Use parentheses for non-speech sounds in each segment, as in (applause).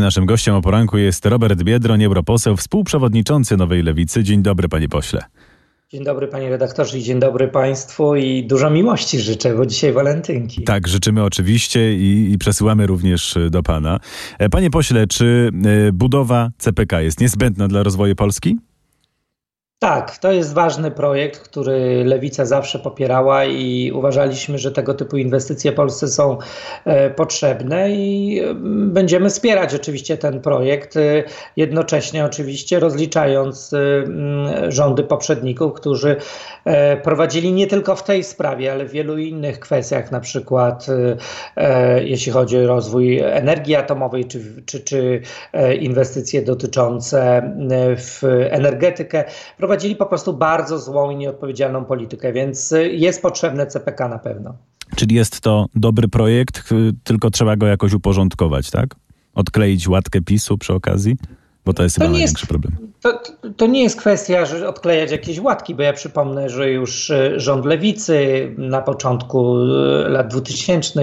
Naszym gościem o poranku jest Robert Biedroń, europoseł, współprzewodniczący Nowej Lewicy. Dzień dobry, panie pośle. Dzień dobry panie redaktorze i dzień dobry państwu i dużo miłości życzę, bo dzisiaj walentynki. Tak, życzymy oczywiście i, i przesyłamy również do pana. E, panie pośle, czy e, budowa CPK jest niezbędna dla rozwoju Polski? Tak, to jest ważny projekt, który Lewica zawsze popierała i uważaliśmy, że tego typu inwestycje Polsce są e, potrzebne i mm, będziemy wspierać oczywiście ten projekt, e, jednocześnie oczywiście rozliczając e, mm, rządy poprzedników, którzy prowadzili nie tylko w tej sprawie, ale w wielu innych kwestiach, na przykład jeśli chodzi o rozwój energii atomowej czy, czy, czy inwestycje dotyczące w energetykę prowadzili po prostu bardzo złą i nieodpowiedzialną politykę, więc y, jest potrzebne CPK na pewno. Czyli jest to dobry projekt, tylko trzeba go jakoś uporządkować, tak? Odkleić łatkę PiSu przy okazji? Bo to jest to chyba największy jest, problem. To, to nie jest kwestia, że odklejać jakieś łatki, bo ja przypomnę, że już e, rząd lewicy na początku e, lat 2000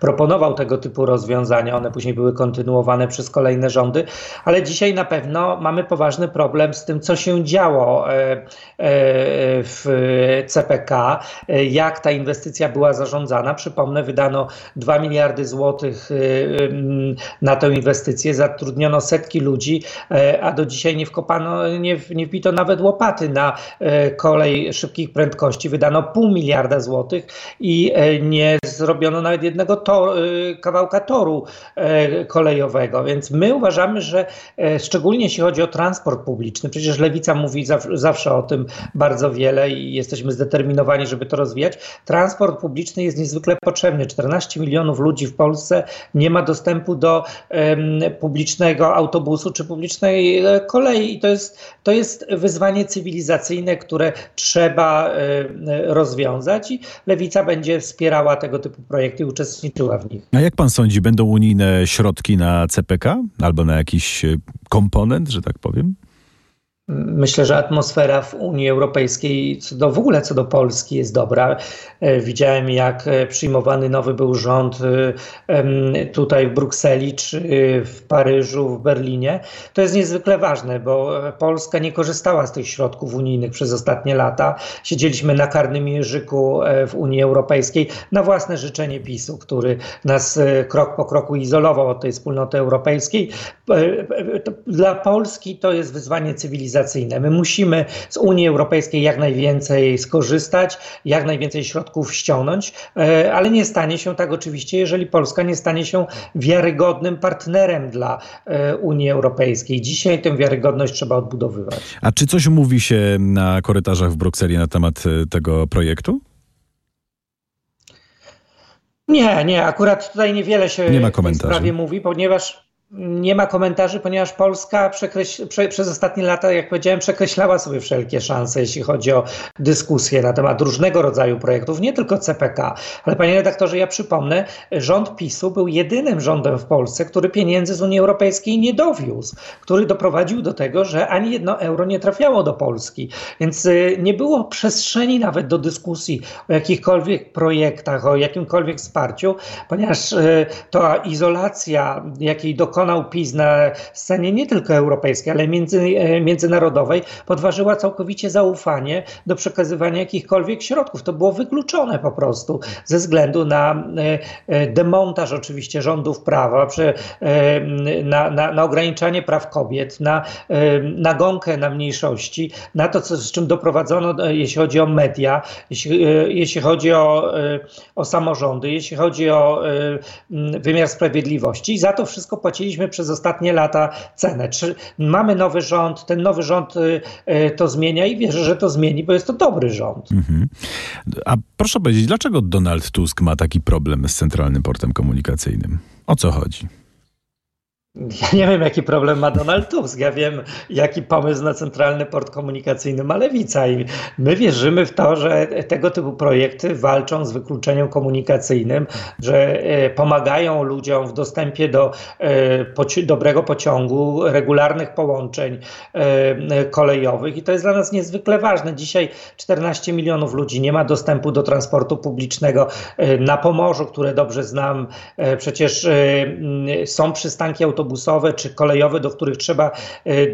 proponował tego typu rozwiązania. One później były kontynuowane przez kolejne rządy, ale dzisiaj na pewno mamy poważny problem z tym, co się działo e, w CPK, jak ta inwestycja była zarządzana. Przypomnę, wydano 2 miliardy złotych na tę inwestycję, zatrudniono setki ludzi a do dzisiaj nie wkopano, nie, nie wbito nawet łopaty na e, kolej szybkich prędkości. Wydano pół miliarda złotych i e, nie zrobiono nawet jednego to, kawałka toru kolejowego. Więc my uważamy, że szczególnie jeśli chodzi o transport publiczny, przecież Lewica mówi zawsze o tym bardzo wiele i jesteśmy zdeterminowani, żeby to rozwijać. Transport publiczny jest niezwykle potrzebny. 14 milionów ludzi w Polsce nie ma dostępu do publicznego autobusu czy publicznego publicznej e, kolei. I to jest, to jest wyzwanie cywilizacyjne, które trzeba e, rozwiązać i Lewica będzie wspierała tego typu projekty i uczestniczyła w nich. A jak pan sądzi, będą unijne środki na CPK albo na jakiś e, komponent, że tak powiem? Myślę, że atmosfera w Unii Europejskiej, co do, w ogóle co do Polski, jest dobra. E, widziałem, jak e, przyjmowany nowy był rząd e, tutaj w Brukseli, czy w Paryżu, w Berlinie. To jest niezwykle ważne, bo Polska nie korzystała z tych środków unijnych przez ostatnie lata. Siedzieliśmy na karnym jeżyku w Unii Europejskiej na własne życzenie PiSu, który nas krok po kroku izolował od tej wspólnoty europejskiej. Dla Polski to jest wyzwanie cywilizacyjne cywilizacyjne. My musimy z Unii Europejskiej jak najwięcej skorzystać, jak najwięcej środków ściągnąć, e, ale nie stanie się tak oczywiście, jeżeli Polska nie stanie się wiarygodnym partnerem dla e, Unii Europejskiej. Dzisiaj tę wiarygodność trzeba odbudowywać. A czy coś mówi się na korytarzach w Brukseli na temat e, tego projektu? Nie, nie, akurat tutaj niewiele się nie ma w tej sprawie mówi, ponieważ nie ma komentarzy, ponieważ Polska prze, przez ostatnie lata, jak powiedziałem, przekreślała sobie wszelkie szanse, jeśli chodzi o dyskusję na temat różnego rodzaju projektów, nie tylko CPK. Ale panie redaktorze, ja przypomnę, rząd PiSu był jedynym rządem w Polsce, który pieniędzy z Unii Europejskiej nie dowiózł, który doprowadził do tego, że ani jedno euro nie trafiało do Polski. Więc y, nie było przestrzeni nawet do dyskusji o jakichkolwiek projektach, o jakimkolwiek wsparciu, ponieważ y, ta izolacja, jakiej dokonano, dokonał PiS na scenie nie tylko europejskiej, ale między, e, międzynarodowej, podważyła całkowicie zaufanie do przekazywania jakichkolwiek środków. To było wykluczone po prostu ze względu na e, e, demontaż oczywiście rządów prawa, na, na, na ograniczanie praw kobiet, na nagonkę na mniejszości, na to, co, z czym doprowadzono, jeśli chodzi o media, jeśli, jeśli chodzi o, o samorządy, jeśli chodzi o wymiar sprawiedliwości. Za to wszystko płaciliśmy płaciliśmy przez ostatnie lata cenę. Czy mamy nowy rząd, ten nowy rząd y, y, to zmienia i wierzę, że to zmieni, bo jest to dobry rząd. Mhm. A proszę powiedzieć, dlaczego Donald Tusk ma taki problem z Centralnym Portem Komunikacyjnym? O co chodzi? Ja nie wiem, jaki problem ma Donald Tusk. Ja wiem, jaki pomysł na centralny port komunikacyjny ma lewica. I my wierzymy w to, że tego typu projekty walczą z wykluczeniem komunikacyjnym, że e, pomagają ludziom w dostępie do e, dobrego pociągu, regularnych połączeń e, kolejowych. I to jest dla nas niezwykle ważne. Dzisiaj 14 milionów ludzi nie ma dostępu do transportu publicznego. Na Pomorzu, które dobrze znam, przecież są przystanki autobusowe, autobusowe czy kolejowe, do których trzeba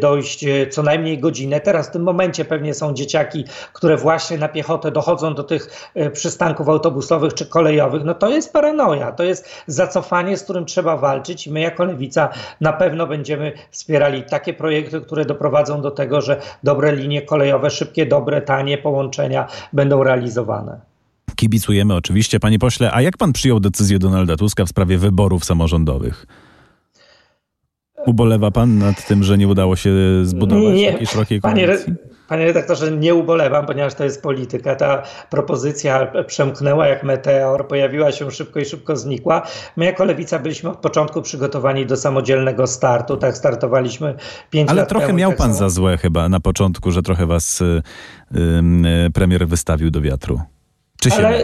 dojść co najmniej godzinę. Teraz w tym momencie pewnie są dzieciaki, które właśnie na piechotę dochodzą do tych przystanków autobusowych czy kolejowych. No to jest paranoja, to jest zacofanie, z którym trzeba walczyć i my jako Lewica na pewno będziemy wspierali takie projekty, które doprowadzą do tego, że dobre linie kolejowe, szybkie, dobre, tanie połączenia będą realizowane. Kibicujemy oczywiście, panie pośle. A jak pan przyjął decyzję Donalda Tuska w sprawie wyborów samorządowych? Ubolewa pan nad tym, że nie udało się zbudować nie, takiej szerokiej koalicji? Panie redaktorze, nie ubolewam, ponieważ to jest polityka. Ta propozycja przemknęła jak meteor, pojawiła się szybko i szybko znikła. My jako Lewica byliśmy od początku przygotowani do samodzielnego startu. Tak startowaliśmy pięć Ale lat trochę temu. miał tak pan za złe chyba na początku, że trochę was y, y, premier wystawił do wiatru. Czy się... Ale,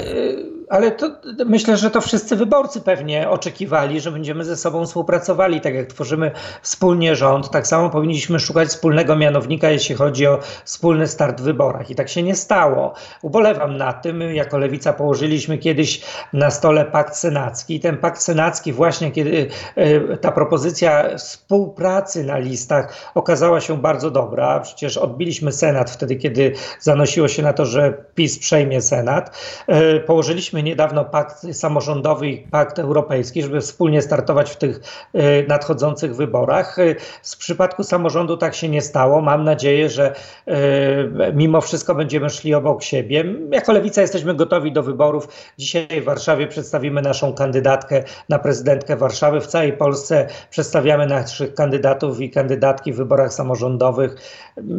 ale to, myślę, że to wszyscy wyborcy pewnie oczekiwali, że będziemy ze sobą współpracowali. Tak jak tworzymy wspólnie rząd, tak samo powinniśmy szukać wspólnego mianownika, jeśli chodzi o wspólny start w wyborach. I tak się nie stało. Ubolewam na tym. Jako Lewica położyliśmy kiedyś na stole pakt senacki. Ten pakt senacki, właśnie kiedy e, ta propozycja współpracy na listach okazała się bardzo dobra. Przecież odbiliśmy Senat wtedy, kiedy zanosiło się na to, że PiS przejmie Senat. E, położyliśmy podpisaliśmy niedawno pakt samorządowy i pakt europejski, żeby wspólnie startować w tych e, nadchodzących wyborach. W przypadku samorządu tak się nie stało. Mam nadzieję, że e, mimo wszystko będziemy szli obok siebie. Jako lewica jesteśmy gotowi do wyborów. Dzisiaj w Warszawie przedstawimy naszą kandydatkę na prezydentkę Warszawy. W całej Polsce przedstawiamy naszych kandydatów i kandydatki w wyborach samorządowych.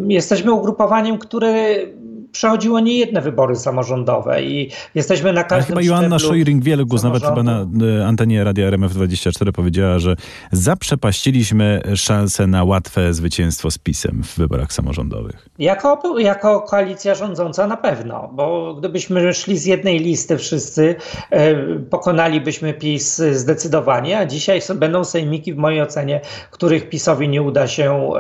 Jesteśmy ugrupowaniem, które przechodziło niejedne wybory samorządowe i jesteśmy na każdym Ale chyba Joanna Szojring Wielgus nawet chyba na e, antenie Radia RMF24 powiedziała, że zaprzepaściliśmy szansę na łatwe zwycięstwo z PiSem w wyborach samorządowych. Jako, jako koalicja rządząca na pewno, bo gdybyśmy szli z jednej listy wszyscy, e, pokonalibyśmy PiS zdecydowanie, a dzisiaj będą sejmiki w mojej ocenie, których PiSowi nie uda się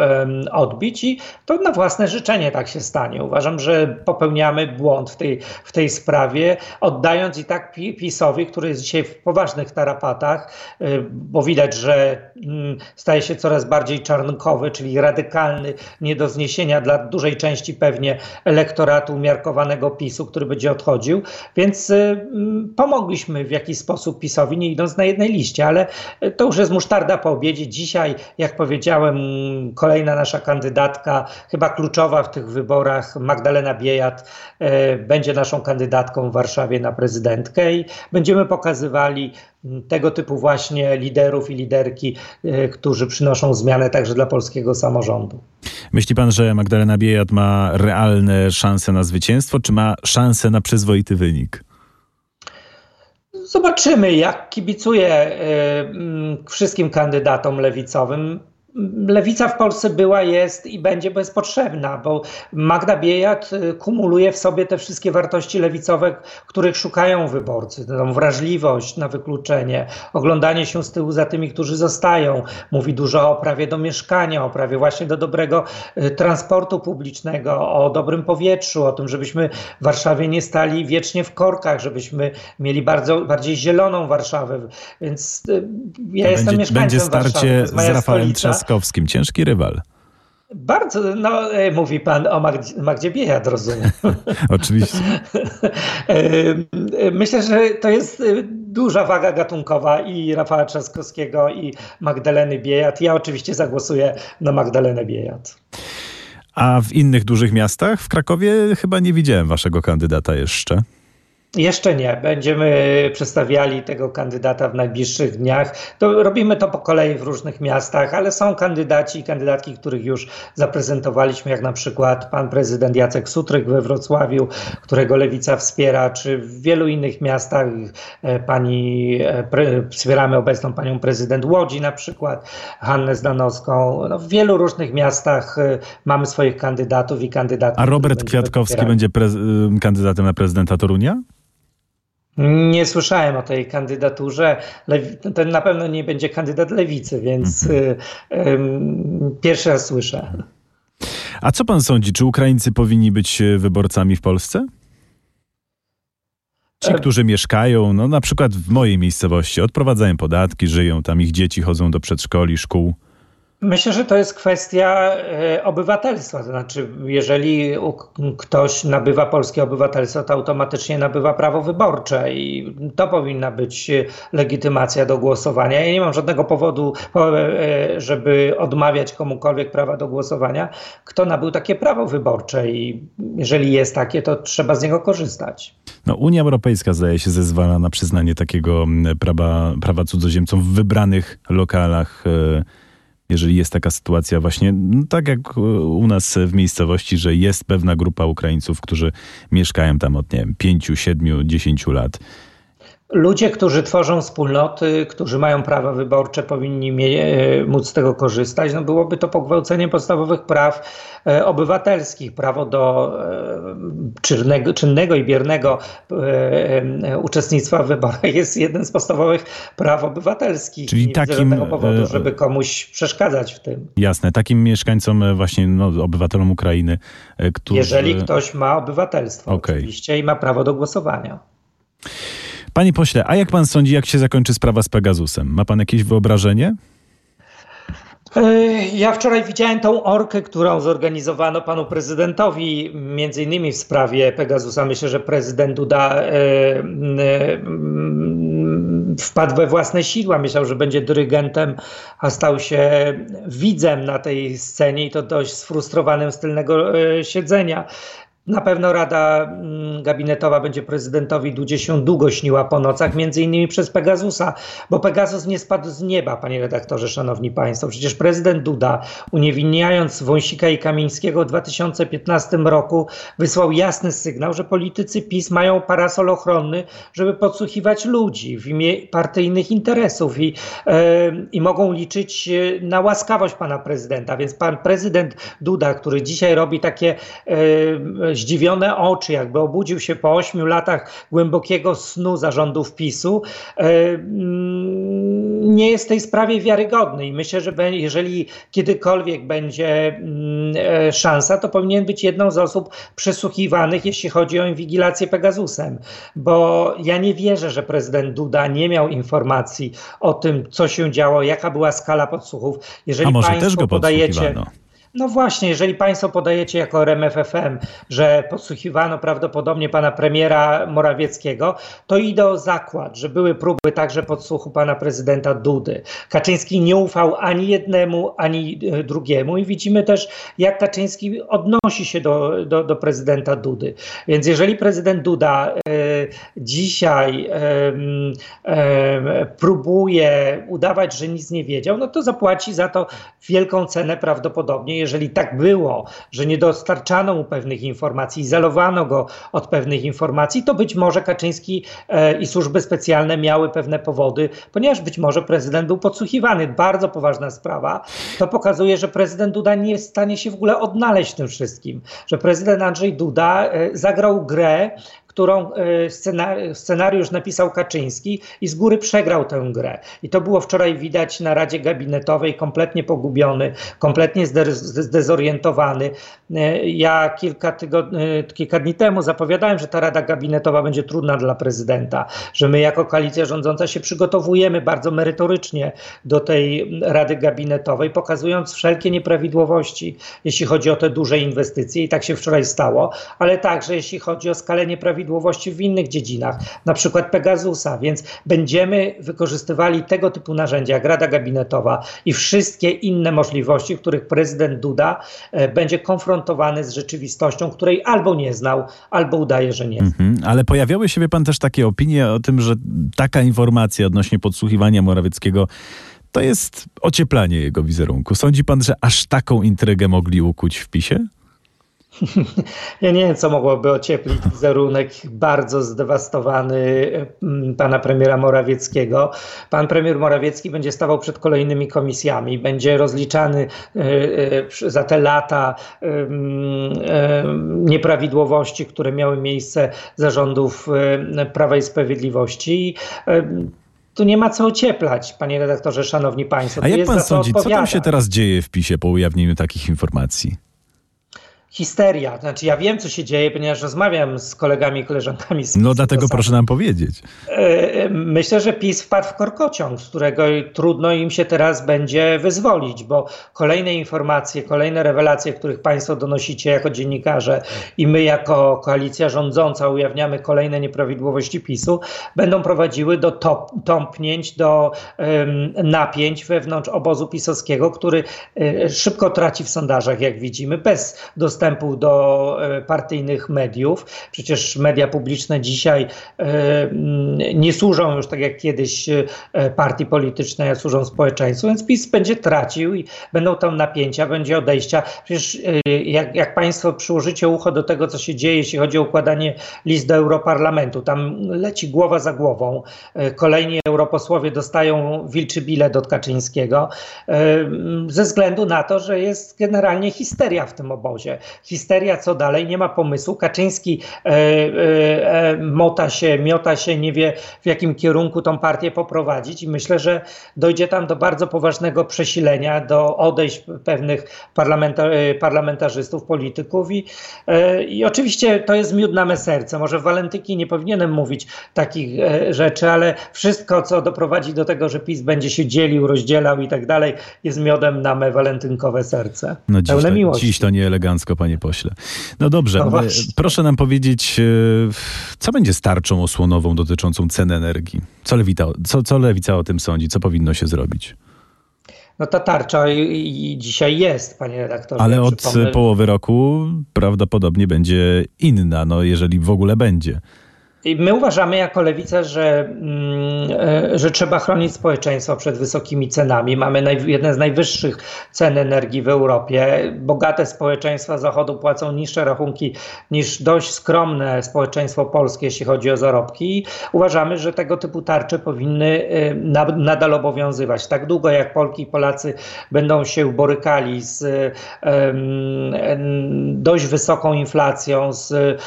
odbić i to na własne życzenie tak się stanie. Uważam, że popełniamy błąd w tej, w tej sprawie, oddając i tak PiSowi, który jest dzisiaj w poważnych tarapatach, y, bo widać, że mm, staje się coraz bardziej czarnkowy, czyli radykalny, nie do zniesienia dla dużej części pewnie elektoratu umiarkowanego PiSu, który będzie odchodził, więc y, mm, pomogliśmy w jakiś sposób PiSowi, nie idąc na jednej liście, ale to już jest musztarda po obiedzie. Dzisiaj, jak powiedziałem, kolejna nasza kandydatka, chyba kluczowa w tych wyborach, Magdalena Biel Biejat e, będzie naszą kandydatką w Warszawie na prezydentkę i będziemy pokazywali tego typu właśnie liderów i liderki, e, którzy przynoszą zmianę także dla polskiego samorządu. Myśli pan, że Magdalena Biejat ma realne szanse na zwycięstwo, czy ma szanse na przyzwoity wynik? Zobaczymy, jak kibicuję e, wszystkim kandydatom lewicowym. Lewica w Polsce była, jest i będzie bezpotrzebna, bo Magda Biejat y, kumuluje w sobie te wszystkie wartości lewicowe, których szukają wyborcy. Tą wrażliwość na wykluczenie, oglądanie się z tyłu za tymi, którzy zostają. Mówi dużo o prawie do mieszkania, o prawie właśnie do dobrego y, transportu publicznego, o dobrym powietrzu, o tym, żebyśmy w Warszawie nie stali wiecznie w korkach, żebyśmy mieli bardzo, bardziej zieloną Warszawę. Więc y, ja to jestem będzie, mieszkańcem Będzie starcie Warszawy, z Rafałem Trzaskowskim. Ciężki rywal. Bardzo, no e, mówi pan o Magdzie, Magdzie Biejat, rozumiem. (laughs) Oczywiście. E, e, myślę, że to jest duża waga gatunkowa i Rafała Trzaskowskiego i Magdaleny Biejat. Ja oczywiście zagłosuję na Magdalenę Biejat. A w innych dużych miastach? W Krakowie chyba nie widziałem waszego kandydata jeszcze. Jeszcze nie. Będziemy przedstawiali tego kandydata w najbliższych dniach. To robimy to po kolei w różnych miastach, ale są kandydaci i kandydatki, których już zaprezentowaliśmy, jak na przykład pan prezydent Jacek Sutryk we Wrocławiu, którego lewica wspiera, czy w wielu innych miastach e, pani, e, wspieramy obecną panią prezydent Łodzi na przykład, Hannę Zdanowską. No, w wielu różnych miastach e, mamy swoich kandydatów i kandydatów. A Robert Kwiatkowski będzie kandydatem na prezydenta Torunia? Nie słyszałem o tej kandydaturze. Ten na pewno nie będzie kandydat lewicy, więc mhm. pierwszy raz słyszę. A co pan sądzi? Czy Ukraińcy powinni być e, wyborcami w Polsce? Ci, którzy mieszkają, no na przykład w mojej miejscowości, odprowadzają podatki, żyją tam, ich dzieci chodzą do przedszkoli, szkół. Myślę, że to jest kwestia e, obywatelstwa. To znaczy, jeżeli ktoś nabywa polskie obywatelstwo, to automatycznie nabywa prawo wyborcze i to powinna być legitymacja do głosowania. Ja nie mam żadnego powodu, e, żeby odmawiać komukolwiek prawa do głosowania, kto nabył takie prawo wyborcze i jeżeli jest takie, to trzeba z niego korzystać. No, Unia Europejska zdaje się zezwala na przyznanie takiego prawa, prawa cudzoziemcom w wybranych lokalach e, jeżeli jest taka sytuacja właśnie, no tak jak u nas w miejscowości, że jest pewna grupa Ukraińców, którzy mieszkają tam od nie wiem, 5, 7, 10 lat Ludzie, którzy tworzą wspólnoty, którzy mają prawa wyborcze, powinni mie- e, móc z tego korzystać. No byłoby to pogwałcenie podstawowych praw e, obywatelskich. Prawo do e, czynnego, czynnego i biernego e, uczestnictwa w wyborach jest jednym z podstawowych praw obywatelskich. Czyli Nie takim tego powodu, żeby komuś przeszkadzać w tym. Jasne, takim mieszkańcom właśnie no, obywatelom Ukrainy, którzy... Jeżeli ktoś ma obywatelstwo okay. oczywiście i ma prawo do głosowania. Panie pośle, a jak pan sądzi, jak się zakończy sprawa z Pegasusem? Ma pan jakieś wyobrażenie? E, ja wczoraj widziałem tą orkę, którą zorganizowano panu prezydentowi, między innymi w sprawie Pegasusa. Myślę, że prezydent Duda e, e, wpadł we własne sidła. Myślał, że będzie dyrygentem, a stał się widzem na tej scenie i to dość sfrustrowanym z tylnego siedzenia. Na pewno Rada mm, Gabinetowa będzie prezydentowi Dudzie się długo śniła po nocach, między innymi przez Pegasusa, bo Pegasus nie spadł z nieba, panie redaktorze, szanowni państwo. Przecież prezydent Duda, uniewinniając Wąsika i Kamińskiego w 2015 roku, wysłał jasny sygnał, że politycy PiS mają parasol ochronny, żeby podsłuchiwać ludzi w imię partyjnych interesów i, yy, i mogą liczyć e, na łaskawość pana prezydenta. Więc pan prezydent Duda, który dzisiaj robi takie yy, zdziwione oczy, jakby obudził się po ośmiu latach głębokiego snu zarządów PiSu, e, mm, nie jest w tej sprawie wiarygodny i myślę, że jeżeli kiedykolwiek będzie mm, e, szansa, to powinien być jedną z osób przesłuchiwanych, jeśli chodzi o inwigilację Pegasusem, bo ja nie wierzę, że prezydent Duda nie miał informacji o tym, co się działo, jaka była skala podsłuchów. Jeżeli A może też go podajecie, no właśnie, jeżeli Państwo podajecie jako RMFFM, że podsłuchiwano prawdopodobnie pana premiera Morawieckiego, to idę o zakład, że były próby także podsłuchu pana prezydenta Dudy. Kaczyński nie ufał ani jednemu, ani e, drugiemu i widzimy też, jak Kaczyński odnosi się do, do, do prezydenta Dudy. Więc jeżeli prezydent Duda e, dzisiaj e, e, próbuje udawać, że nic nie wiedział, no to zapłaci za to wielką cenę prawdopodobnie jeżeli tak było, że nie dostarczano mu pewnych informacji, izolowano go od pewnych informacji, to być może Kaczyński e, i służby specjalne miały pewne powody, ponieważ być może prezydent był podsłuchiwany. Bardzo poważna sprawa. To pokazuje, że prezydent Duda nie jest w stanie się w ogóle odnaleźć w tym wszystkim, że prezydent Andrzej Duda e, zagrał grę, którą e, scenariusz napisał Kaczyński i z góry przegrał tę grę. I to było wczoraj widać na Radzie Gabinetowej, kompletnie pogubiony, kompletnie zdezorientowany. E, ja kilka, tygodni, e, kilka dni temu zapowiadałem, że ta Rada Gabinetowa będzie trudna dla prezydenta, że my jako koalicja rządząca się przygotowujemy bardzo merytorycznie do tej Rady Gabinetowej, pokazując wszelkie nieprawidłowości, jeśli chodzi o te duże inwestycje i tak się wczoraj stało, ale także jeśli chodzi o skalę nieprawidłowości nieprawidłowości w innych dziedzinach, na przykład Pegasusa, więc będziemy wykorzystywali tego typu narzędzia jak Rada Gabinetowa i wszystkie inne możliwości, w których prezydent Duda e, będzie konfrontowany z rzeczywistością, której albo nie znał, albo udaje, że nie. Mhm, ale pojawiały się, wie pan, też takie opinie o tym, że taka informacja odnośnie podsłuchiwania Morawieckiego to jest ocieplanie jego wizerunku. Sądzi pan, że aż taką intrygę mogli ukuć w PiSie? (laughs) Ja nie wiem, co mogłoby ocieplić wizerunek bardzo zdewastowany mm, pana premiera Morawieckiego. Pan premier Morawiecki będzie stawał przed kolejnymi komisjami, będzie rozliczany e, e, za te lata e, nieprawidłowości, które miały miejsce zarządów Prawa i Sprawiedliwości. Tu nie ma co ocieplać, panie redaktorze, szanowni państwo. A jak pan sądzi, co tam się teraz dzieje w PiSie po ujawnieniu takich informacji? Histeria. Znaczy, ja wiem, co się dzieje, ponieważ rozmawiam z kolegami i koleżankami z No, dlatego proszę nam powiedzieć. E, myślę, że PiS wpadł w korkociąg, z którego trudno im się teraz będzie wyzwolić, bo kolejne informacje, kolejne rewelacje, których Państwo donosicie jako dziennikarze i my jako koalicja rządząca ujawniamy kolejne nieprawidłowości PiSu, będą prowadziły do top, tąpnięć, do um, napięć wewnątrz obozu pisowskiego, który um, szybko traci w sondażach, jak widzimy, bez dostępu dostępu do e, partyjnych mediów. Przecież media publiczne dzisiaj e, nie służą już tak jak kiedyś e, partii politycznej, a służą społeczeństwu, więc PiS będzie tracił i będą tam napięcia, będzie odejścia. Przecież jak, jak Państwo przyłożycie ucho do tego, co się dzieje, jeśli chodzi o układanie list do Europarlamentu, tam leci głowa za głową. Kolejni europosłowie dostają wilczy bilet od Kaczyńskiego ze względu na to, że jest generalnie histeria w tym obozie histeria, co dalej, nie ma pomysłu. Kaczyński e, e, e, mota się, miota się, nie wie w jakim kierunku tą partię poprowadzić i myślę, że dojdzie tam do bardzo poważnego przesilenia, do odejść pewnych parlamentar e, parlamentarzystów, polityków i, e, i oczywiście to jest miód na me serce. Może w Walentyki nie powinienem mówić takich e, rzeczy, ale wszystko, co doprowadzi do tego, że PiS będzie się dzielił, rozdzielał i tak dalej, jest miodem na me walentynkowe serce. No dziś, Pełne to, miłości. dziś to nie elegancko, panie pośle. No dobrze, no proszę nam powiedzieć, e, co będzie starczą osłonową dotyczącą cen energii? Co lewica, co, co lewica o tym sądzi? Co powinno się zrobić? No ta tarcza i, i dzisiaj jest, panie redaktorze. Ale od połowy roku prawdopodobnie będzie inna, no jeżeli w ogóle będzie. My uważamy jako lewica, że, mm, e, że trzeba chronić społeczeństwo przed wysokimi cenami. Mamy naj, jedne z najwyższych cen energii w Europie. Bogate społeczeństwa Zachodu płacą niższe rachunki niż dość skromne społeczeństwo polskie, jeśli chodzi o zarobki. I uważamy, że tego typu tarcze powinny e, nadal obowiązywać. Tak długo jak Polki i Polacy będą się borykali z dość wysoką inflacją, z,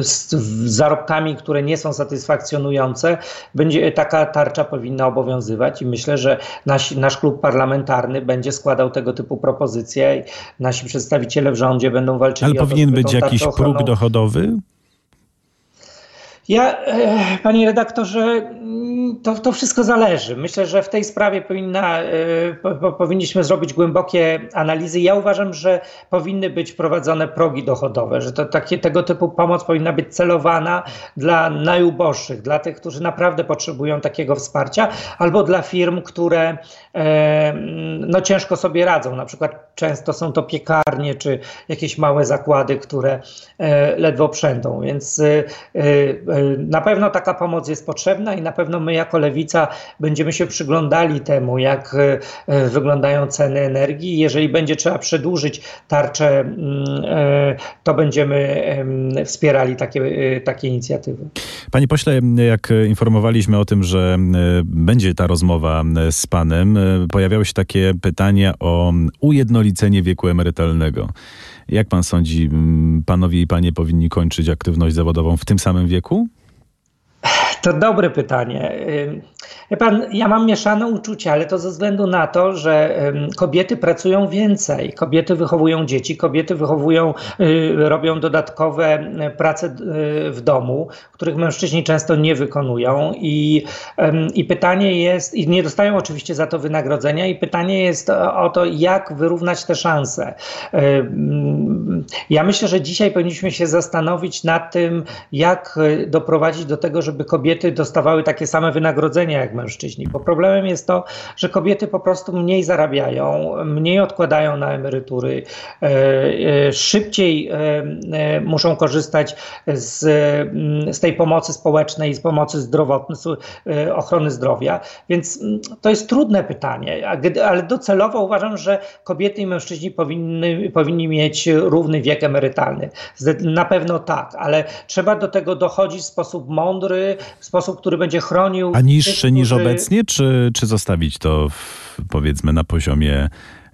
z zarobkami, które nie są satysfakcjonujące, będzie taka tarcza powinna obowiązywać i myślę, że nasz, nasz klub parlamentarny będzie składał tego typu propozycje i nasi przedstawiciele w rządzie będą walczyli Ale powinien to, być jakiś próg dochodowy? Ja, e, panie redaktorze, to, to wszystko zależy. Myślę, że w tej sprawie powinna, e, po, powinniśmy zrobić głębokie analizy. Ja uważam, że powinny być prowadzone progi dochodowe, że to, takie, tego typu pomoc powinna być celowana dla najuboższych, dla tych, którzy naprawdę potrzebują takiego wsparcia, albo dla firm, które e, no, ciężko sobie radzą. Na przykład często są to piekarnie czy jakieś małe zakłady, które ledwo przędą. Więc na pewno taka pomoc jest potrzebna i na pewno my jako lewica będziemy się przyglądali temu, jak e, wyglądają ceny energii. Jeżeli będzie trzeba przedłużyć tarczę, mm, e, to będziemy wspierali takie, takie inicjatywy. Panie pośle, jak informowaliśmy o tym, że będzie ta rozmowa z panem, pojawiały się takie pytania o ujednolicenie wieku emerytalnego. Jak pan sądzi, panowie i panie powinni kończyć aktywność zawodową w tym samym wieku? To dobre pytanie. Wie pan, ja mam mieszane uczucia, ale to ze względu na to, że kobiety pracują więcej, kobiety wychowują dzieci, kobiety wychowują, y, robią dodatkowe y, prace y, w domu, których mężczyźni często nie wykonują i, i pytanie jest, i nie dostają oczywiście za to wynagrodzenia i pytanie jest o to, jak wyrównać te szanse. Ja myślę, że dzisiaj powinniśmy się zastanowić nad tym, jak doprowadzić do tego, żeby kobiety dostawały takie same wynagrodzenia jak mężczyźni. Bo problemem jest to, że kobiety po prostu mniej zarabiają, mniej odkładają na emerytury, e, e, szybciej e, muszą korzystać z, z tej pomocy społecznej, z pomocy zdrowotnej, ochrony zdrowia. Więc mm, to jest trudne pytanie, ale docelowo uważam, że kobiety i mężczyźni powinny, powinni mieć równy wiek emerytalny. Na pewno tak, ale trzeba do tego dochodzić w sposób mądry, w sposób, który będzie chronił. A niższy niż obecnie, czy, czy zostawić to w, powiedzmy na poziomie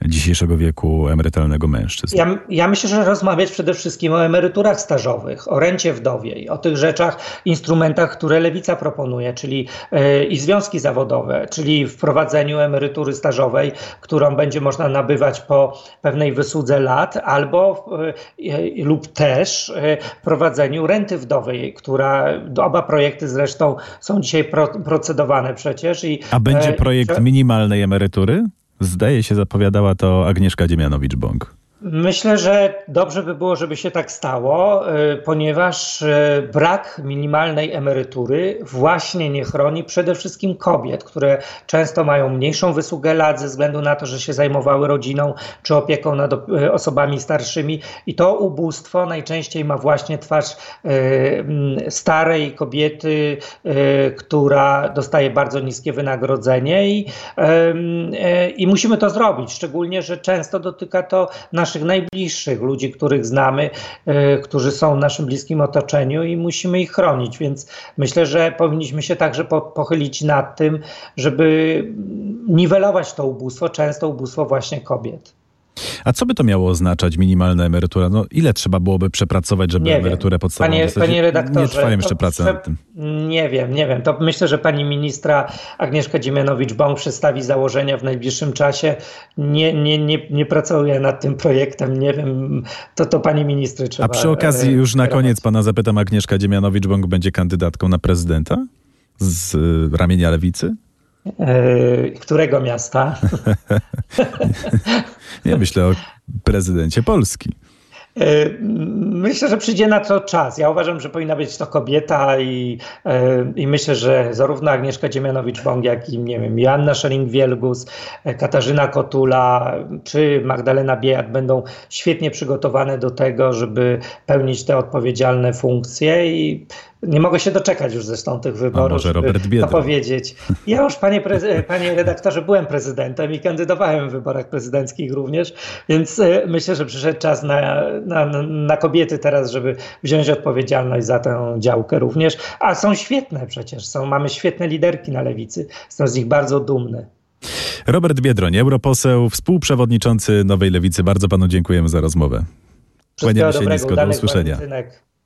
dzisiejszego wieku emerytalnego mężczyzn? Ja, ja myślę, że rozmawiać przede wszystkim o emeryturach stażowych, o rencie wdowiej, o tych rzeczach, instrumentach, które lewica proponuje, czyli yy, i związki zawodowe, czyli wprowadzeniu emerytury stażowej, którą będzie można nabywać po pewnej wysłudze lat, albo yy, lub też yy, prowadzeniu renty wdowej, która oba projekty zresztą są dzisiaj pro, procedowane przecież. I, A będzie projekt minimalnej emerytury? Zdaje się, zapowiadała to Agnieszka Dziemianowicz-Bąk. Myślę, że dobrze by było, żeby się tak stało, y, ponieważ y, brak minimalnej emerytury właśnie nie chroni przede wszystkim kobiet, które często mają mniejszą wysługę lat ze względu na to, że się zajmowały rodziną czy opieką nad y, osobami starszymi. I to ubóstwo najczęściej ma właśnie twarz starej kobiety, która dostaje bardzo niskie wynagrodzenie i, i musimy to zrobić. Szczególnie, że często dotyka to naszych naszych najbliższych, ludzi, których znamy, e, którzy są w naszym bliskim otoczeniu i musimy ich chronić. Więc myślę, że powinniśmy się także po, pochylić nad tym, żeby niwelować to ubóstwo, często ubóstwo właśnie kobiet. A co by to miało oznaczać, minimalna emerytura? No, ile trzeba byłoby przepracować, żeby nie emeryturę wiem. podstawową panie, dostać? Panie redaktorze, nie trwają jeszcze prace nad tym. Nie wiem, nie wiem. To myślę, że pani ministra Agnieszka Dziemianowicz-Bąk przedstawi założenia w najbliższym czasie. Nie, nie, nie, nie pracuję nad tym projektem, nie wiem. To, to pani ministry trzeba... A przy okazji e, już na koniec pana zapytam, Agnieszka Dziemianowicz-Bąk będzie kandydatką na prezydenta z e, ramienia lewicy? Yy, którego miasta? (laughs) ja myślę o prezydencie Polski. Yy, myślę, że przyjdzie na to czas. Ja uważam, że powinna być to kobieta i, yy, i myślę, że zarówno Agnieszka Dziemianowicz-Bąk, jak i nie wiem, Joanna Schering-Wielgus, Katarzyna Kotula czy Magdalena Biejat będą świetnie przygotowane do tego, żeby pełnić te odpowiedzialne funkcje i nie mogę się doczekać już zresztą tych wyborów. A może Robert Biedroń. powiedzieć. Ja już, panie, (laughs) panie redaktorze, byłem prezydentem i kandydowałem w wyborach prezydenckich również, więc e, myślę, że przyszedł czas na, na, na kobiety teraz, żeby wziąć odpowiedzialność za tę działkę również. A są świetne przecież, są, mamy świetne liderki na lewicy, jestem z nich bardzo dumny. Robert Biedroń, europoseł, współprzewodniczący Nowej Lewicy. Bardzo panu dziękujemy za rozmowę. Kłaniamy się nisko, do usłyszenia.